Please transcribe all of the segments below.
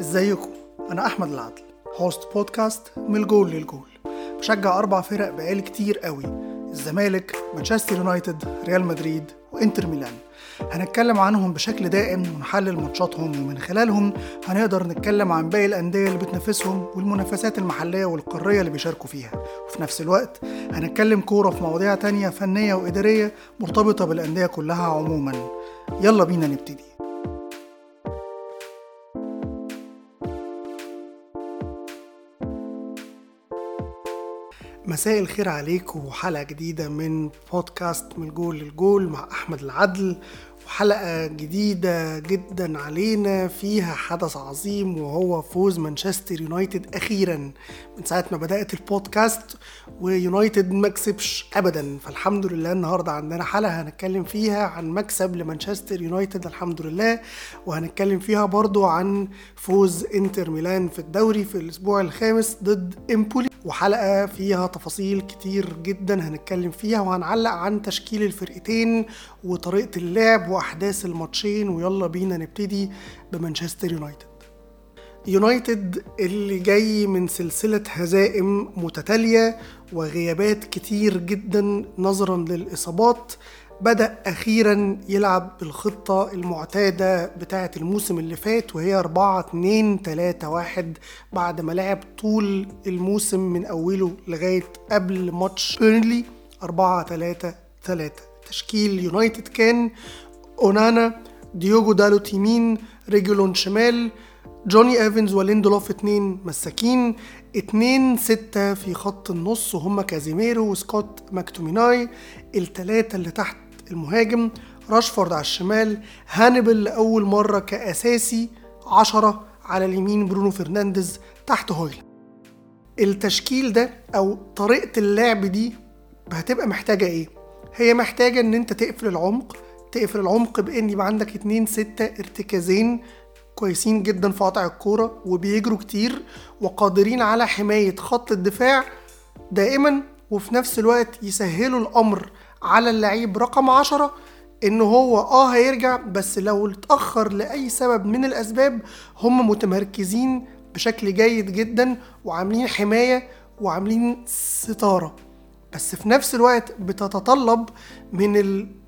ازيكم؟ أنا أحمد العدل host بودكاست من الجول للجول. بشجع أربع فرق بقالي كتير قوي الزمالك مانشستر يونايتد ريال مدريد وإنتر ميلان. هنتكلم عنهم بشكل دائم ونحلل ماتشاتهم ومن خلالهم هنقدر نتكلم عن باقي الأندية اللي بتنافسهم والمنافسات المحلية والقارية اللي بيشاركوا فيها. وفي نفس الوقت هنتكلم كورة في مواضيع تانية فنية وإدارية مرتبطة بالأندية كلها عموما. يلا بينا نبتدي. مساء الخير عليكم وحلقة جديدة من بودكاست من الجول للجول مع أحمد العدل. وحلقة جديدة جدا علينا فيها حدث عظيم وهو فوز مانشستر يونايتد أخيرا. من ساعة ما بدأت البودكاست ويونايتد ما كسبش أبدا. فالحمد لله النهاردة عندنا حلقة هنتكلم فيها عن مكسب لمانشستر يونايتد الحمد لله. وهنتكلم فيها برضو عن فوز إنتر ميلان في الدوري في الأسبوع الخامس ضد إمبولي. وحلقة فيها تفاصيل كتير جدا هنتكلم فيها وهنعلق عن تشكيل الفرقتين وطريقة اللعب وأحداث الماتشين ويلا بينا نبتدي بمانشستر يونايتد. يونايتد اللي جاي من سلسلة هزائم متتالية وغيابات كتير جدا نظرا للإصابات بدأ أخيرا يلعب بالخطة المعتادة بتاعة الموسم اللي فات وهي 4 2 3 1 بعد ما لعب طول الموسم من أوله لغاية قبل ماتش بيرنلي 4 3 3 تشكيل يونايتد كان أونانا ديوجو دالوت يمين ريجيلون شمال جوني ايفنز وليندلوف اتنين مساكين اتنين ستة في خط النص وهم كازيميرو وسكوت ماكتوميناي التلاتة اللي تحت المهاجم راشفورد على الشمال هانيبل لأول مرة كأساسي عشرة على اليمين برونو فرنانديز تحت هويلوند التشكيل ده أو طريقة اللعب دي هتبقى محتاجة إيه؟ هي محتاجة إن أنت تقفل العمق تقفل العمق بإن يبقى عندك اتنين ستة ارتكازين كويسين جدا في قطع الكورة وبيجروا كتير وقادرين على حماية خط الدفاع دائما وفي نفس الوقت يسهلوا الأمر على اللعيب رقم عشرة إن هو آه هيرجع بس لو اتأخر لأي سبب من الأسباب هم متمركزين بشكل جيد جدا وعاملين حماية وعاملين ستارة. بس في نفس الوقت بتتطلب من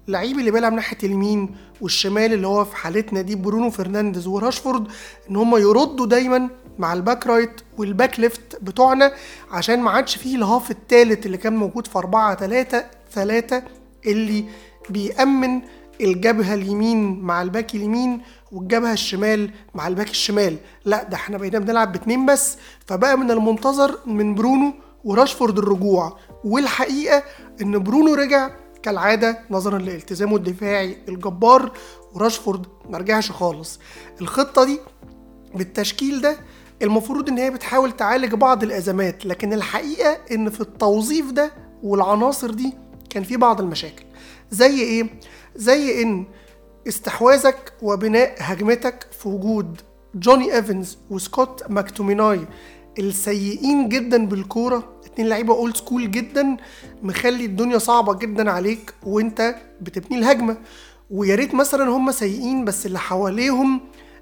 اللعيب اللي بيلعب ناحية اليمين والشمال اللي هو في حالتنا دي برونو فرنانديز وراشفورد إن هم يردوا دايما مع ال back right وال back left بتوعنا عشان ما عادش فيه ال half التالت اللي كان موجود في 4 3 3 اللي بيأمن الجبهة اليمين مع ال back اليمين والجبهة الشمال مع ال back الشمال. لا ده إحنا بقينا بنلعب باتنين بس فبقى من المنتظر من برونو وراشفورد الرجوع. والحقيقة إن برونو رجع كالعادة نظرا لالتزامه الدفاعي الجبار وراشفورد مرجعش خالص. الخطة دي بالتشكيل ده المفروض إن هي بتحاول تعالج بعض الأزمات لكن الحقيقة إن في التوظيف ده والعناصر دي كان في بعض المشاكل. زي إيه؟ زي إن استحواذك وبناء هجمتك في وجود جوني إيفنز وسكوت ماكتوميناي السيئين جدا بالكورة. اتنين لعيبة old school جدا مخلي الدنيا صعبة جدا عليك وانت بتبني الهجمة. ويا ريت مثلا هم سيئين بس اللي حواليهم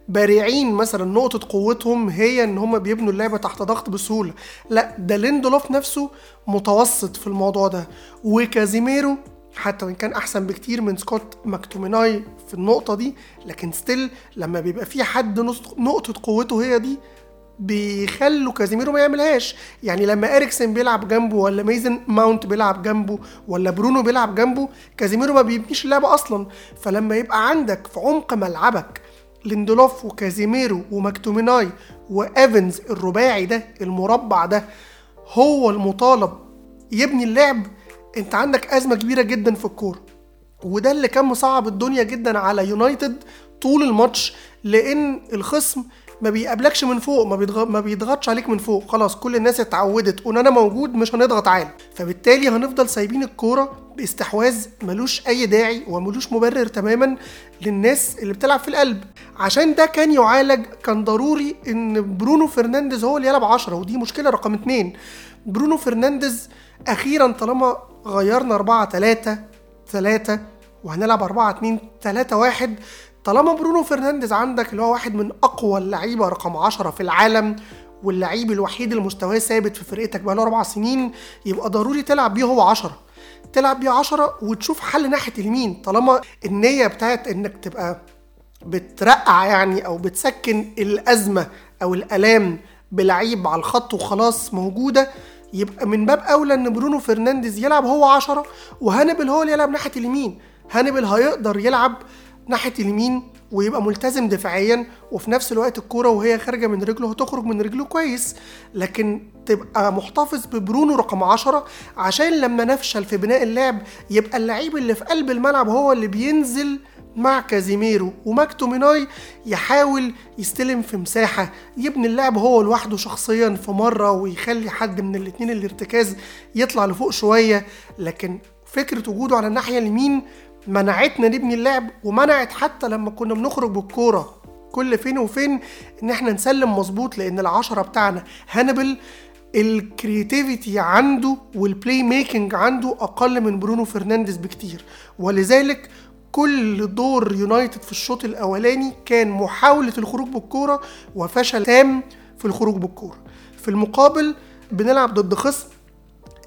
بارعين. مثلا نقطة قوتهم هي إن هم بيبنوا اللعبة تحت ضغط بسهولة. لا ده ليندلوف نفسه متوسط في الموضوع ده. وكازيميرو حتى وإن كان أحسن بكتير من سكوت ماكتوميناي في النقطة دي لكن still لما بيبقى في حد نقطة قوته هي دي بيخلوا كازيميرو ما يعملهاش. يعني لما إريكسن بيلعب جنبه ولا ميزن ماونت بيلعب جنبه ولا برونو بيلعب جنبه كازيميرو ما بيبنيش اللعبة أصلا. فلما يبقى عندك في عمق ملعبك ليندلوف وكازيميرو وماكتوميناي وإيفنز الرباعي ده المربع ده هو المطالب يبني اللعب أنت عندك أزمة كبيرة جدا في الكورة. وده اللي كان مصعب الدنيا جدا على يونايتد طول الماتش لأن الخصم ما بيقابلكش من فوق ما, بيضغ... ما بيضغطش عليك من فوق. خلاص كل الناس اتعودت إن أونانا موجود مش هنضغط عالي فبالتالي هنفضل سايبين الكورة باستحواذ ملوش أي داعي وملوش مبرر تماما للناس اللي بتلعب في القلب. عشان ده كان يعالج كان ضروري إن برونو فرنانديز هو اللي يلعب 10 ودي مشكلة رقم اتنين. برونو فرنانديز أخيرا طالما غيرنا 4 3 3 وهنلعب 4 2 3 1 طالما برونو فرنانديز عندك اللي هو واحد من أقوى اللعيبة رقم 10 في العالم واللعيب الوحيد اللي مستواه ثابت في فرقتك بقاله أربع سنين يبقى ضروري تلعب بيه هو 10 تلعب بيه 10 وتشوف حل ناحية اليمين. طالما النية بتاعت إنك تبقى بترقع يعني أو بتسكن الأزمة أو الألام بلعيب على الخط وخلاص موجودة يبقى من باب أولى إن برونو فرنانديز يلعب هو 10 وهانبل هو اللي يلعب ناحية اليمين. هانبل هيقدر يلعب ناحية اليمين ويبقى ملتزم دفاعيا وفي نفس الوقت الكورة وهي خارجة من رجله هتخرج من رجله كويس. لكن تبقى محتفظ ببرونو رقم 10 عشان لما نفشل في بناء اللعب يبقى اللعيب اللي في قلب الملعب هو اللي بينزل مع كازيميرو. وماكتوميناي يحاول يستلم في مساحة. يبني اللعب هو لوحده شخصيا في مرة ويخلي حد من الاتنين الارتكاز يطلع لفوق شوية. لكن فكرة وجوده على الناحية اليمين منعتنا نبني اللعب ومنعت حتى لما كنا بنخرج بالكورة. كل فين وفين إن إحنا نسلم مظبوط لأن العشرة بتاعنا. هانبل ال creativity عنده وال playmaking عنده أقل من برونو فرنانديز بكتير. ولذلك كل دور يونايتد في الشوط الأولاني كان محاولة الخروج بالكورة وفشل تام في الخروج بالكورة. في المقابل بنلعب ضد خصم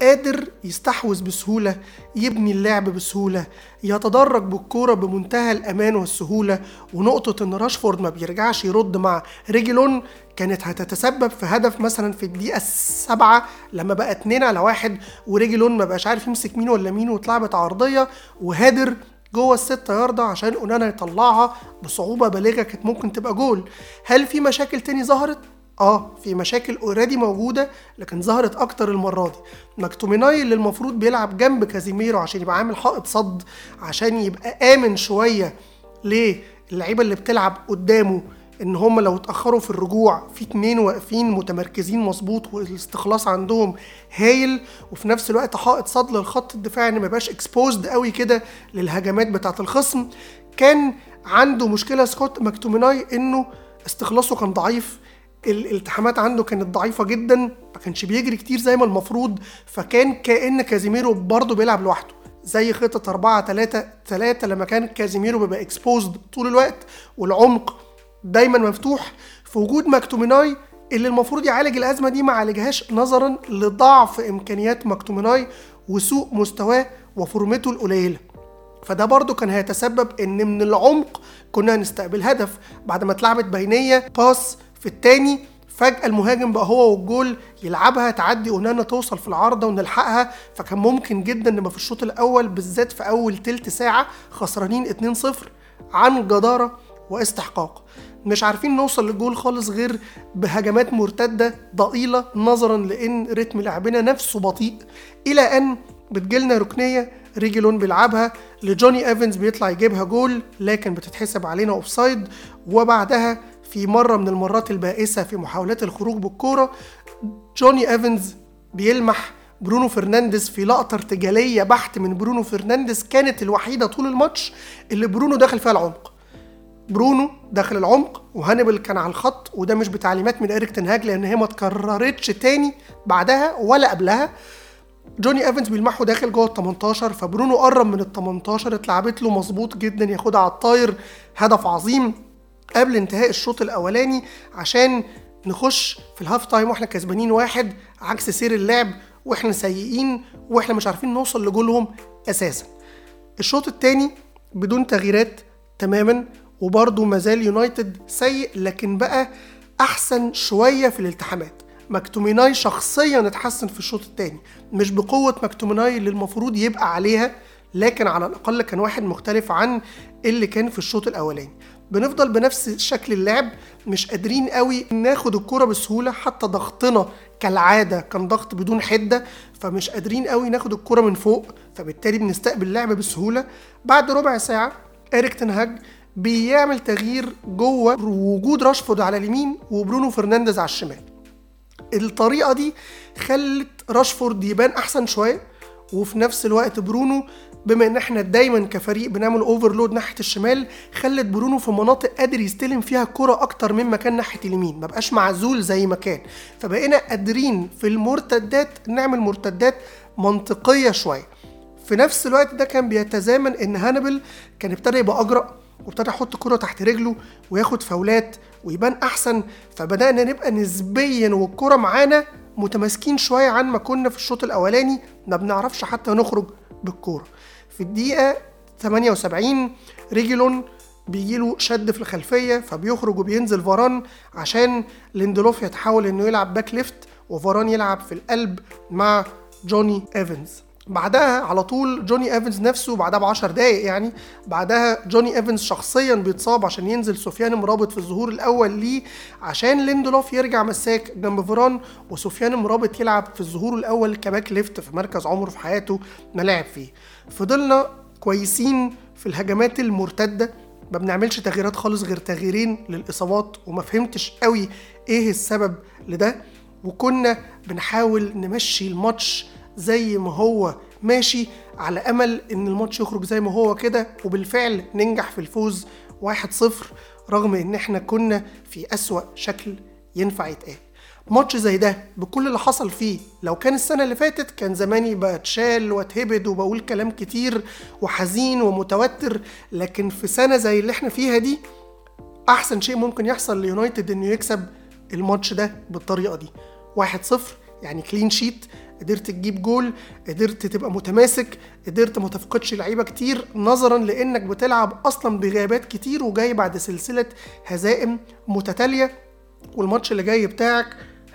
قادر يستحوذ بسهولة يبني اللعب بسهولة يتدرج بالكورة بمنتهى الأمان والسهولة ونقطة إن راشفورد ما بيرجعش يرد مع ريجلون كانت هتتسبب في هدف مثلا في الدقيقة السابعة لما بقى اتنين على واحد وريجلون ما بقاش عارف يمسك مين ولا مين واتلعبت عرضية وهادر جوه الستة ياردة عشان أونانا يطلعها بصعوبة بالغة كانت ممكن تبقى جول هل في مشاكل تاني ظهرت؟ آه في مشاكل already موجودة لكن ظهرت أكتر المرة دي. مكتوميناي اللي المفروض بيلعب جنب كازيميرو عشان يبقى عامل حائط صد عشان يبقى آمن شوية للعيبة اللي بتلعب قدامه إن هم لو اتأخروا في الرجوع في اتنين واقفين متمركزين مظبوط والاستخلاص عندهم هايل وفي نفس الوقت حائط صد للخط الدفاعي إن ما يبقاش exposed قوي كده للهجمات بتاعة الخصم. كان عنده مشكلة سكوت ماكتوميناي إنه استخلاصه كان ضعيف. الالتحامات عنده كانت ضعيفة جدا ما كانش بيجري كتير زي ما المفروض فكان كأن كازيميرو برضه بيلعب لوحده. زي خطة 4 3 3 لما كان كازيميرو بيبقى exposed طول الوقت والعمق دايما مفتوح. في وجود ماكتوميناي اللي المفروض يعالج الأزمة دي ما عالجهاش نظرا لضعف إمكانيات ماكتوميناي وسوء مستواه وفورمته القليلة. فده برضو كان هيتسبب إن من العمق كنا هنستقبل هدف بعد ما اتلعبت بينيه باس في التاني فجأة المهاجم بقى هو والجول يلعبها تعدي أونانا توصل في العارضة ونلحقها. فكان ممكن جدا نبقى في الشوط الأول بالذات في أول تلت ساعة خسرانين 2-0 عن جدارة واستحقاق. مش عارفين نوصل للجول خالص غير بهجمات مرتدة ضئيلة نظرا لأن رتم لعبنا نفسه بطيء. إلى أن بتجيلنا ركنية ريجلون بيلعبها لجوني إيفنز بيطلع يجيبها جول لكن بتتحسب علينا offside. وبعدها في مرة من المرات البائسة في محاولات الخروج بالكورة جوني إيفنز بيلمح برونو فرنانديز في لقطة ارتجالية بحت من برونو فرنانديز كانت الوحيدة طول الماتش اللي برونو داخل فيها العمق. برونو داخل العمق وهانيبال كان على الخط وده مش بتعليمات من اريك تنهاج لأن هي ما اتكررتش تاني بعدها ولا قبلها. جوني إيفنز بيلمحه داخل جوه ال 18 فبرونو قرب من ال 18 اتلعبت له مظبوط جدا ياخدها على الطاير هدف عظيم. قبل انتهاء الشوط الأولاني عشان نخش في ال half time وإحنا كسبانين واحد عكس سير اللعب وإحنا سيئين وإحنا مش عارفين نوصل لجولهم أساسا. الشوط الثاني بدون تغييرات تماما وبرضه مازال يونايتد سيء لكن بقى أحسن شوية في الالتحامات. ماكتوميناي شخصيا اتحسن في الشوط الثاني مش بقوة ماكتوميناي اللي المفروض يبقى عليها لكن على الأقل كان واحد مختلف عن اللي كان في الشوط الأولاني. بنفضل بنفس شكل اللعب مش قادرين قوي ناخد الكرة بسهولة حتى ضغطنا كالعادة كان ضغط بدون حدة فمش قادرين قوي ناخد الكرة من فوق فبالتالي بنستقبل اللعب بسهولة. بعد ربع ساعة إريك تنهاج بيعمل تغيير جوه وجود راشفورد على اليمين وبرونو فرنانديز على الشمال. الطريقة دي خلت راشفورد يبان أحسن شوية وفي نفس الوقت برونو بما ان إحنا دايما كفريق بنعمل overload ناحية الشمال خلت برونو في مناطق قادر يستلم فيها الكره أكتر من مكان ناحية اليمين. ما بقاش معزول زي ما كان. فبقينا قادرين في المرتدات نعمل مرتدات منطقية شوية. في نفس الوقت ده كان بيتزامن إن هانبل كان ابتدى يبقى أجرأ وابتدى يحط كرة تحت رجله وياخد فاولات ويبان أحسن. فبدأنا نبقى نسبيا والكرة معانا متماسكين شوية عن ما كنا في الشوط الأولاني. ما بنعرفش حتى نخرج بالكورة. في الدقيقة 78 ريجيلون بيجيله شد في الخلفية فبيخرج وبينزل فاران عشان ليندلوف يتحول إنه يلعب back left وفاران يلعب في القلب مع جوني إيفنز. بعدها على طول جوني إيفنز نفسه بعدها ب 10 دقايق يعني بعدها جوني إيفنز شخصيا بيتصاب عشان ينزل سفيان مرابط في الظهور الأول ليه عشان ليندلوف يرجع مساك جنب فيران وسفيان مرابط يلعب في الظهور الأول ك back left في مركز عمره في حياته ما لعب فيه. فضلنا كويسين في الهجمات المرتدة ما بنعملش تغييرات خالص غير تغييرين للإصابات وما فهمتش قوي إيه السبب لده وكنا بنحاول نمشي الماتش زي ما هو ماشي على أمل إن الماتش يخرج زي ما هو كده وبالفعل ننجح في الفوز 1-0 رغم إن إحنا كنا في أسوأ شكل ينفع يتقال. ماتش زي ده بكل اللي حصل فيه لو كان السنة اللي فاتت كان زماني بتشال واتهبد وبقول كلام كتير وحزين ومتوتر لكن في سنة زي اللي إحنا فيها دي أحسن شيء ممكن يحصل ليونايتد إنه يكسب الماتش ده بالطريقة دي. 1-0 يعني clean sheet قدرت تجيب جول قدرت تبقى متماسك قدرت ما تفقدش لعيبة كتير نظرا لأنك بتلعب أصلا بغيابات كتير وجاي بعد سلسلة هزائم متتالية والماتش اللي جاي بتاعك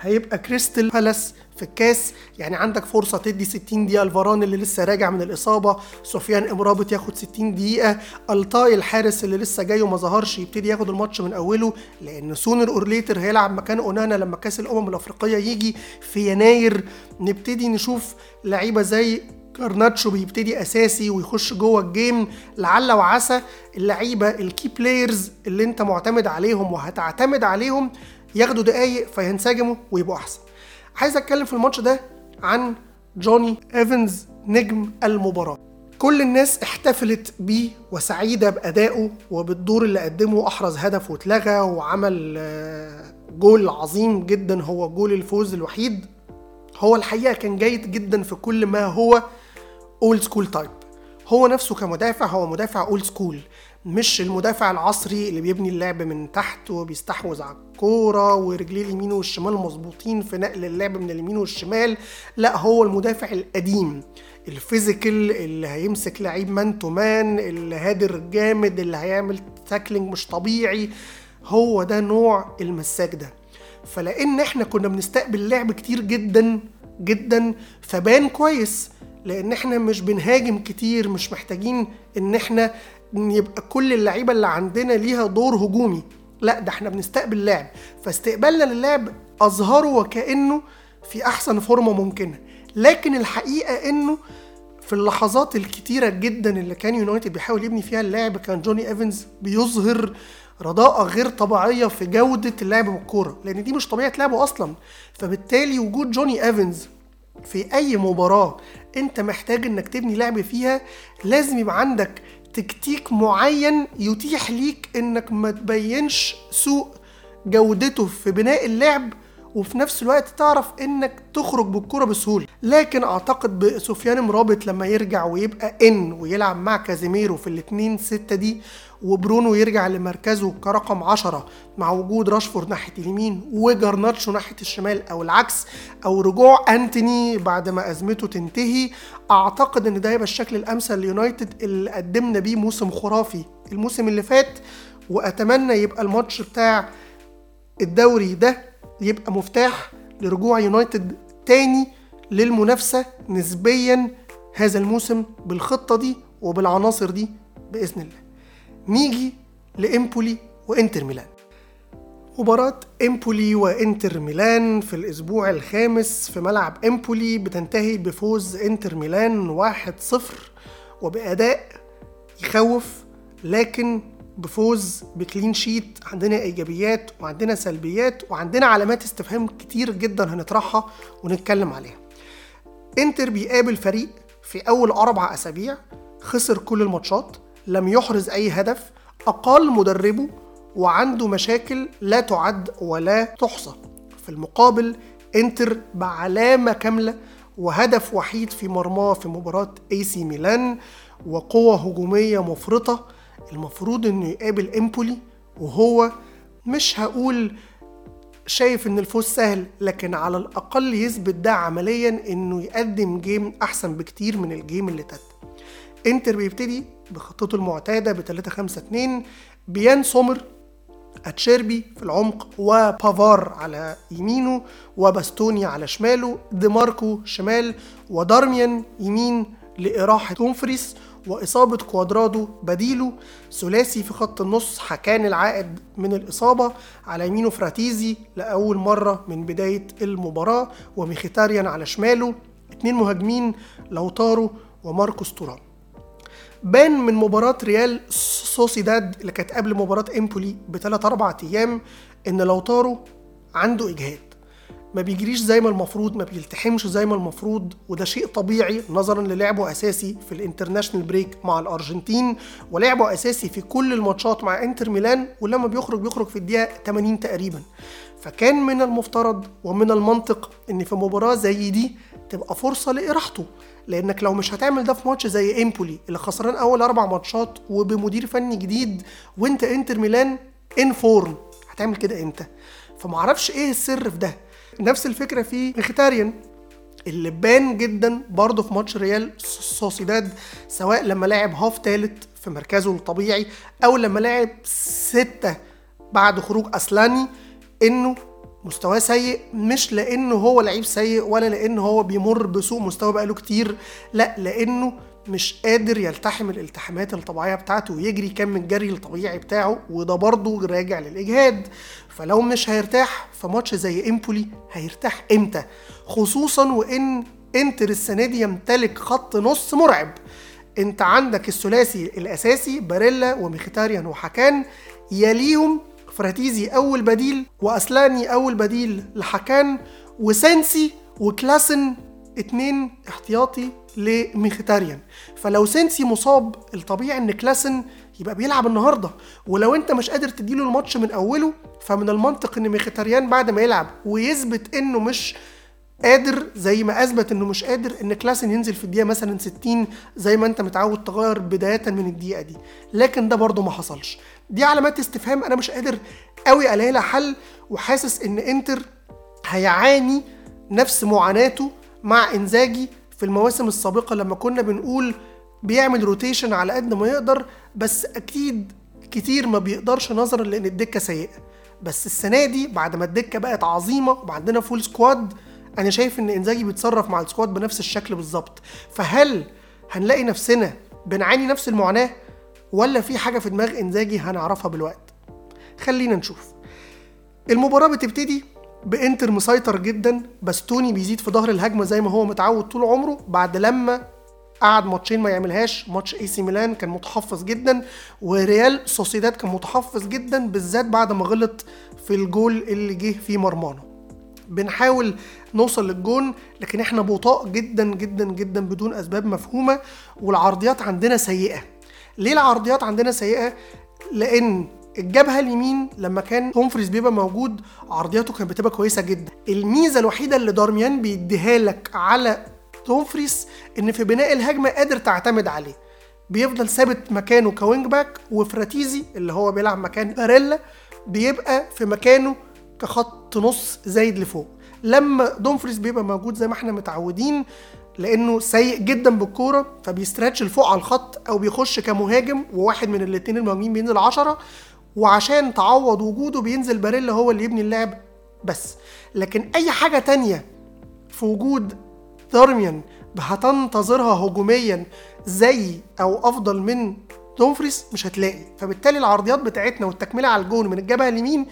هيبقى كريستال بالاس في الكاس. يعني عندك فرصة تدي 60 دقيقة لفاران اللي لسه راجع من الإصابة. سفيان إمرابط ياخد 60 دقيقة. ألطاي الحارس اللي لسه جاي وما ظهرش يبتدي ياخد الماتش من أوله لأن sooner or later هيلعب مكان أونانا لما كأس الأمم الأفريقية يجي في يناير. نبتدي نشوف لعيبة زي كارناتشو بيبتدي أساسي ويخش جوه ال game. لعل وعسى اللعيبة ال key players اللي انت معتمد عليهم وهتعتمد عليهم ياخدوا دقايق فينسجموا ويبقوا أحسن. عايز أتكلم في الماتش ده عن جوني إيفنز نجم المباراة. كل الناس احتفلت بيه وسعيدة بأدائه وبالدور اللي قدمه احرز هدف واتلغى وعمل جول عظيم جدا. هو جول الفوز الوحيد. هو الحقيقة كان جيد جدا في كل ما هو old school type هو نفسه كمدافع هو مدافع old school مش المدافع العصري اللي بيبني اللعب من تحت وبيستحوذ على الكورة ورجليه اليمين والشمال مظبوطين في نقل اللعب من اليمين والشمال لا هو المدافع القديم ال physical اللي هيمسك لعيب man to man اللي header جامد اللي هيعمل tackling مش طبيعي هو ده نوع المساك ده. فلأن إحنا كنا بنستقبل لعب كتير جدا جدا فبان كويس. لأن إحنا مش بنهاجم كتير مش محتاجين ان إحنا يبقى كل اللعيبة اللي عندنا ليها دور هجومي. لا ده إحنا بنستقبل لعب. فاستقبالنا للعب اظهره وكأنه في أحسن فورمة ممكنة. لكن الحقيقة إنه في اللحظات الكتيرة جدا اللي كان يونايتد بيحاول يبني فيها اللعب كان جوني إيفنز بيظهر رداءة غير طبيعية في جودة اللعب بالكورة لأن دي مش طبيعة لعبه أصلا. فبالتالي وجود جوني إيفنز في أي مباراة أنت محتاج إنك تبني لعب فيها لازم يبقى عندك تكتيك معين يتيح ليك انك ما تبينش سوء جودته في بناء اللعب وفي نفس الوقت تعرف إنك تخرج بالكرة بسهولة. لكن أعتقد بسفيان مرابط لما يرجع ويبقى in ويلعب مع كازيميرو في الاتنين ستة دي وبرونو يرجع لمركزه كرقم عشرة مع وجود راشفورد ناحية اليمين وجرناتشو ناحية الشمال أو العكس أو رجوع أنتوني بعد ما أزمته تنتهي. أعتقد إن ده هيبقى الشكل الأمثل ليونايتد اللي قدمنا بيه موسم خرافي الموسم اللي فات وأتمنى يبقى الماتش بتاع الدوري ده يبقى مفتاح لرجوع يونايتد تاني للمنافسة نسبيا هذا الموسم بالخطة دي وبالعناصر دي بإذن الله. نيجي لإمبولي وإنتر ميلان. مباراة إمبولي وإنتر ميلان في الأسبوع الخامس في ملعب إمبولي بتنتهي بفوز إنتر ميلان 1-0 وبأداء يخوف لكن بفوز بكلين شيت عندنا إيجابيات وعندنا سلبيات وعندنا علامات استفهام كتير جدا هنطرحها ونتكلم عليها. إنتر بيقابل فريق في أول أربع أسابيع خسر كل الماتشات لم يحرز أي هدف اقال مدربه وعنده مشاكل لا تعد ولا تحصى. في المقابل إنتر بعلامة كاملة وهدف وحيد في مرماه في مباراة اي سي ميلان وقوة هجومية مفرطة المفروض إنه يقابل إمبولي وهو مش هقول شايف إن الفوز سهل لكن على الأقل يثبت ده عمليا إنه يقدم game أحسن بكتير من ال game اللي فات إنتر بيبتدي بخطته المعتادة ب 3 5 2 بيان سومر أتشيربي في العمق وبافار على يمينه وباستوني على شماله ديماركو شمال ودارميان يمين لإراحة دومفريس وإصابة كوادرادو بديله ثلاثي في خط النص حكان العائد من الإصابة على يمينه فراتيزي لأول مرة من بداية المباراة وميخيتاريان على شماله اتنين مهاجمين لوتارو وماركوس تورام. بان من مباراة ريال سوسيداد اللي كانت قبل مباراة إمبولي بثلاث أربع أيام إن لوتارو عنده إجهاد. ما بيجريش زي ما المفروض ما بيلتحمش زي ما المفروض وده شيء طبيعي نظرا للعبه أساسي في ال international break مع الأرجنتين ولعبه أساسي في كل الماتشات مع إنتر ميلان ولما بيخرج بيخرج في الدقيقة 80 تقريبا. فكان من المفترض ومن المنطق إن في مباراة زي دي تبقى فرصة لإراحته لأنك لو مش هتعمل ده في ماتش زي إمبولي اللي خسران أول أربع ماتشات وبمدير فني جديد وإنت إنتر ميلان in form هتعمل كده إمتى؟ فمعرفش إيه السر في ده. نفس الفكرة في ميختاريان اللي بان جدا برضه في ماتش ريال سوسيداد سواء لما لعب half تالت في مركزه الطبيعي أو لما لعب ستة بعد خروج أسلاني إنه مستواه سيء مش لإنه هو لعيب سيء ولا لإنه هو بيمر بسوء مستوى بقاله كتير لا لإنه مش قادر يلتحم الالتحامات الطبيعية بتاعته ويجري كم الجري الطبيعي بتاعه وده برضه راجع للإجهاد. فلو مش هيرتاح في ماتش زي امبولي هيرتاح إمتى؟ خصوصا وإن إنتر السنة دي يمتلك خط نص مرعب. أنت عندك الثلاثي الأساسي باريلا وميختاريان وحكان يليهم فراتيزي أول بديل وأسلاني أول بديل لحكان وسنسي وكلاسن اتنين احتياطي لميختاريان فلو سنسي مصاب الطبيعي إن كلاسن يبقى بيلعب النهارده. ولو انت مش قادر تديله الماتش من اوله فمن المنطق ان ميختاريان بعد ما يلعب ويثبت انه مش قادر زي ما اثبت انه مش قادر ان كلاسن ينزل في الدقيقة مثلا 60 زي ما انت متعود تغير بداية من الدقيقة دي. لكن ده برضه ما حصلش. دي علامات استفهام أنا مش قادر قوي الاقي لها حل وحاسس ان انتر هيعاني نفس معاناته مع انزاجي في المواسم السابقة لما كنا بنقول بيعمل rotation على قد ما يقدر بس أكيد كتير ما بيقدرش نظرا لأن الدكة سيئة. بس السنة دي بعد ما الدكة بقت عظيمة وعندنا full squad أنا شايف إن إنزاجي بيتصرف مع ال squad بنفس الشكل بالظبط. فهل هنلاقي نفسنا بنعاني نفس المعاناة ولا في حاجة في دماغ إنزاجي هنعرفها بالوقت؟ خلينا نشوف. المباراة بتبتدي بإنتر مسيطر جدا باستوني بيزيد في ظهر الهجمة زي ما هو متعود طول عمره بعد لما قعد ماتشين ما يعملهاش. ماتش اي سي ميلان كان متحفظ جدا وريال سوسيداد كان متحفظ جدا بالذات بعد ما غلط في الجول اللي جه في مرمانا بنحاول نوصل للجون لكن إحنا بطاء جدا جدا جدا بدون أسباب مفهومة والعرضيات عندنا سيئة. ليه العرضيات عندنا سيئة؟ لأن الجبهة اليمين لما كان دومفريز بيبقى موجود عرضياته كانت بتبقى كويسة جدا. الميزة الوحيدة اللي دارميان بيديها لك على دومفريز إن في بناء الهجمة قادر تعتمد عليه. بيفضل ثابت مكانه ك wing back وفراتيزي اللي هو بيلعب مكان باريلا بيبقى في مكانه كخط نص زايد لفوق. لما دومفريز بيبقى موجود زي ما إحنا متعودين لأنه سيء جدا بالكورة فبيستراتش لفوق على الخط أو بيخش كمهاجم وواحد من الاثنين المهاجمين بينزل 10 وعشان تعوض وجوده بينزل باريلا هو اللي يبني اللعب بس. لكن أي حاجة تانية في وجود دارميان هتنتظرها هجوميا زي أو أفضل من دومفريس مش هتلاقي. فبالتالي العرضيات بتاعتنا والتكملة على الجون من الجبهة اليمين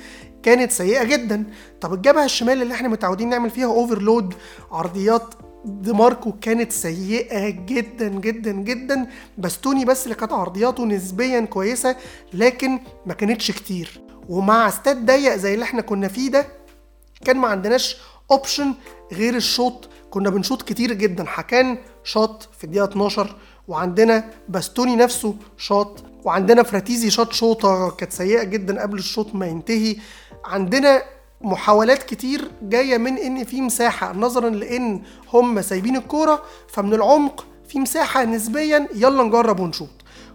كانت سيئة جدا. طب الجبهة الشمال اللي إحنا متعودين نعمل فيها overload عرضيات دي ماركو كانت سيئة جدا جدا جدا. باستوني بس اللي كانت عرضياته نسبيا كويسة لكن ما كانتش كتير. ومع استاد ضيق زي اللي إحنا كنا فيه ده كان ما عندناش option غير الشوط كنا بنشوط كتير جدا. حكان شاط في الدقيقة 12 وعندنا باستوني نفسه شاط وعندنا فراتيزي شاط شوطة كانت سيئة جدا قبل الشوط ما ينتهي. عندنا محاولات كتير جاية من إن في مساحة نظرا لإن هم سايبين الكورة فمن العمق في مساحة نسبيا يلا نجرب ونشوط.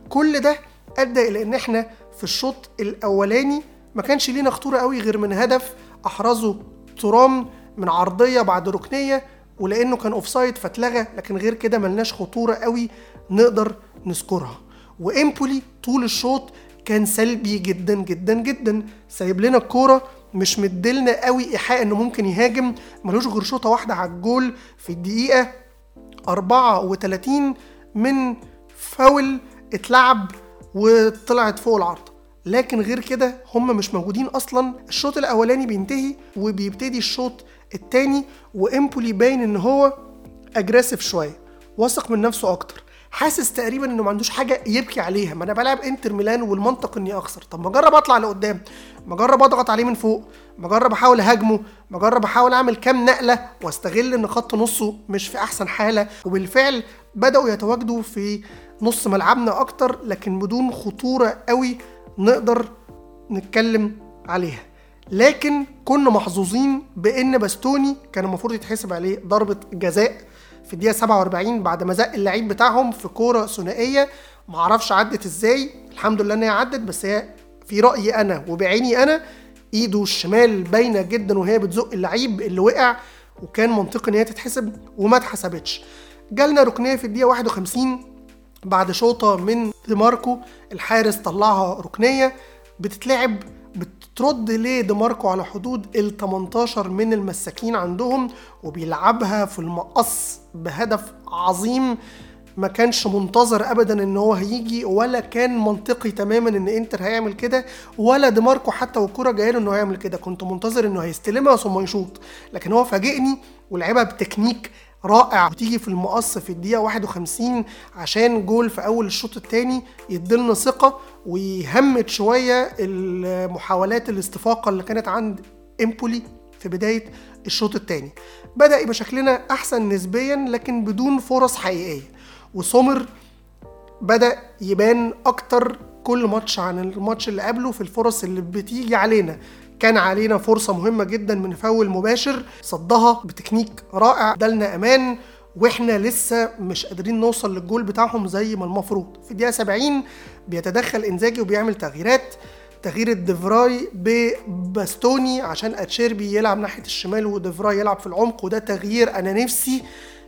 كل ده أدى إلى إن إحنا في الشوط الأولاني ما كانش لينا خطورة قوي غير من هدف أحرزه ترام من عرضية بعد ركنية ولأنه كان offside فاتلغى لكن غير كده ملناش خطورة قوي نقدر نذكرها. وإمبولي طول الشوط كان سلبي جدا جدا جدا. سايب لنا الكورة مش مدلنا قوي إيحاء إنه ممكن يهاجم. ملوش غير شوطة واحدة على الجول في الدقيقة 34 من فاول اتلعب وطلعت فوق العارضة. لكن غير كده هم مش موجودين أصلا. الشوط الأولاني بينتهي وبيبتدي الشوط التاني وامبولي باين ان هو اجريسيف شوية واثق من نفسه أكتر. حاسس تقريبا إنه ما عندوش حاجة يبكي عليها. ما أنا بلعب إنتر ميلان والمنطق إني أخسر. طب ما أجرب أطلع لقدام. ما أجرب أضغط عليه من فوق. ما أجرب أحاول أهاجمه. ما أجرب أحاول أعمل كام نقلة وأستغل إن خط نصه مش في أحسن حالة. وبالفعل بدأوا يتواجدوا في نص ملعبنا أكتر لكن بدون خطورة قوي نقدر نتكلم عليها. لكن كنا محظوظين بإن باستوني كان المفروض يتحسب عليه ضربة جزاء في الدقيقة 47 بعد ما زق اللعيب بتاعهم في كورة ثنائية. معرفش عدت إزاي الحمد لله إن هي عدت بس هي في رأيي أنا وبعيني أنا إيده الشمال باينة جدا وهي بتزق اللعيب اللي وقع وكان منطقي إن هي تتحسب وما اتحسبتش. جالنا ركنية في الدقيقة 51 بعد شوطة من دي ماركو الحارس طلعها ركنية بتتلعب بترد ليه دي ماركو على حدود ال 18 من المساكين عندهم وبيلعبها في المقص بهدف عظيم ما كانش منتظر ابدا إن هو هيجي ولا كان منطقي تماما إن إنتر هيعمل كده ولا دي ماركو حتى والكوره جاية له إنه هيعمل كده. كنت منتظر إنه هيستلمها ثم يشوط. لكن هو فاجئني ولعبها بتكنيك رائع. وتيجي في المقص في الدقيقة 51 عشان جول في أول الشوط الثاني يديلنا ثقة ويهمت شوية المحاولات الاستفاقة اللي كانت عند إمبولي في بداية الشوط الثاني بدأ يبقى شكلنا أحسن نسبيا لكن بدون فرص حقيقية. وسومر بدأ يبان أكتر كل ماتش عن الماتش اللي قبله في الفرص اللي بتيجي علينا. كان علينا فرصة مهمة جدا من فاول مباشر. صدها بتكنيك رائع دلنا أمان وإحنا لسه مش قادرين نوصل للجول بتاعهم زي ما المفروض. في الدقيقة 70 بيتدخل إنزاجي وبيعمل تغييرات. تغيير الدفراي بباستوني عشان أتشيربي يلعب ناحية الشمال ودفراي يلعب في العمق وده تغيير أنا نفسي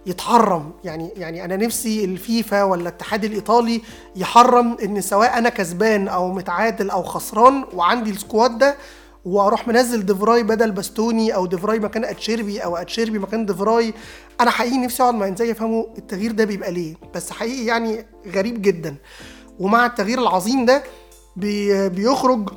يتحرم. يعني يعني أنا نفسي الفيفا ولا الاتحاد الإيطالي يحرم إن سواء أنا كسبان أو متعادل أو خسران وعندي ال squad ده وأروح منزل ديفراي بدل باستوني أو ديفراي مكان اتشيربي أو اتشيربي مكان ديفراي أنا حقيقي نفسي اقعد مع انزاجي افهمه التغيير ده بيبقى ليه. بس حقيقي يعني غريب جدا. ومع التغيير العظيم ده بي بيخرج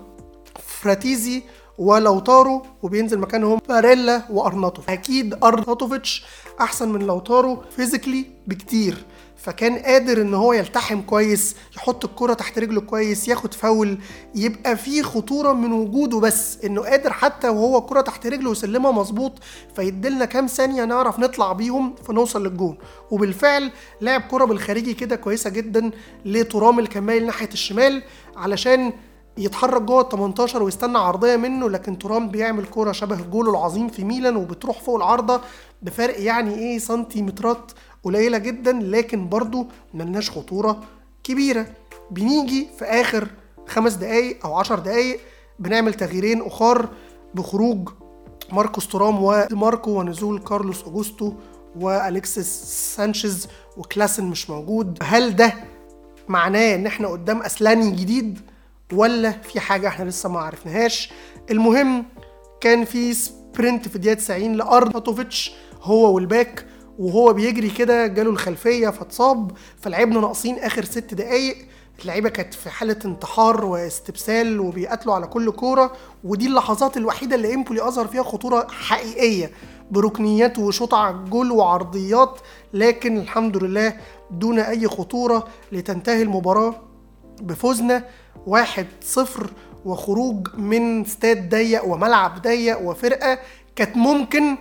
فراتيسي ولوتارو وبينزل مكانهم باريلا وارناتوفيتش. أكيد أرناتوفيتش أحسن من لوتارو physically بكتير. فكان قادر إن هو يلتحم كويس يحط الكرة تحت رجله كويس ياخد فاول يبقى في خطورة من وجوده بس إنه قادر حتى وهو الكرة تحت رجله يسلمها مظبوط فيديلنا كام ثانية نعرف نطلع بيهم فنوصل للجون. وبالفعل لعب كرة بالخارجي كده كويسة جدا لترام الكمال ناحية الشمال علشان يتحرك جوه ال 18 ويستنى عرضية منه لكن ترام بيعمل كورة شبه جوله العظيم في ميلان وبتروح فوق العارضة بفرق يعني إيه سنتيمترات قليلة جدا لكن برضو ملناش خطورة كبيرة. بنيجي في آخر خمس دقايق أو عشر دقايق بنعمل تغييرين أخر بخروج ماركوس تورام وماركو ونزول كارلوس أوجوستو والكسيس سانشيز وكلاسن مش موجود. هل ده معناه إن إحنا قدام أسلاني جديد؟ ولا في حاجة إحنا لسه ما عرفناهاش. المهم كان في sprint في الدقيقه 90 لأرناتوفيتش هو وال back وهو بيجري كده جاله الخلفية فاتصاب فلعبنا ناقصين آخر ست دقايق. اللعيبة كانت في حالة انتحار واستبسال وبيقاتلوا على كل كورة. ودي اللحظات الوحيدة اللي امبولي أظهر فيها خطورة حقيقية. بركنيات وشوط على الجول وعرضيات لكن الحمد لله دون أي خطورة لتنتهي المباراة بفوزنا. واحد صفر وخروج من استاد ضيق وملعب ضيق وفرقة كانت ممكن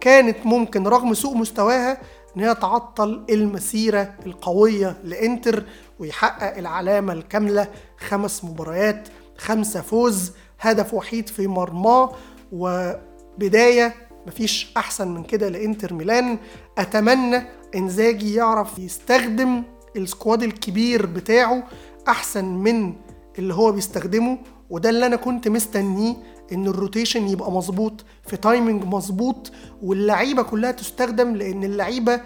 كانت ممكن رغم سوء مستواها إن هي تعطل المسيرة القوية لإنتر ويحقق العلامة الكاملة خمس مباريات خمسة فوز هدف وحيد في مرماه وبداية مفيش أحسن من كده لإنتر ميلان. أتمنى إنزاجي يعرف يستخدم السكواد الكبير بتاعه أحسن من اللي هو بيستخدمه وده اللي أنا كنت مستنيه إن ال rotation يبقى مظبوط في timing مظبوط واللعيبة كلها تستخدم لأن اللعيبة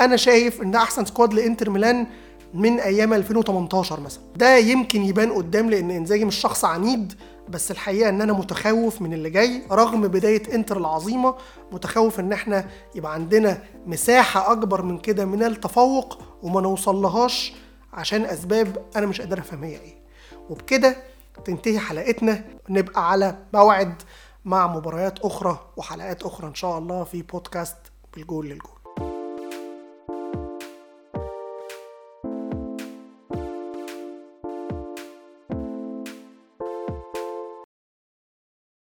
أنا شايف إن أحسن squad لإنتر ميلان من أيام 2018 مثلا. ده يمكن يبان قدام لأن إنزاجي مش شخص عنيد بس الحقيقة إن أنا متخوف من اللي جاي رغم بداية إنتر العظيمة متخوف إن إحنا يبقى عندنا مساحة أكبر من كده من التفوق وما نوصلهاش عشان أسباب أنا مش قادر افهم هي إيه. وبكده تنتهي حلقتنا. نبقى على موعد مع مباريات أخرى وحلقات أخرى إن شاء الله في بودكاست بالجول للجول.